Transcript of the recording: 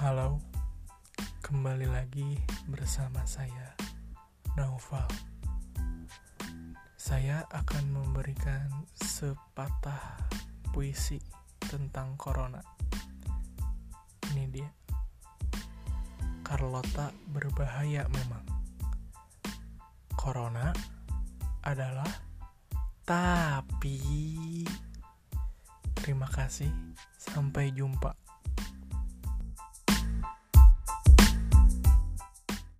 Halo, Kembali lagi bersama saya, Naufal. Saya akan memberikan sepatah puisi tentang corona. Ini dia. Carlota berbahaya memang. Corona adalah tapi terima kasih sampai jumpa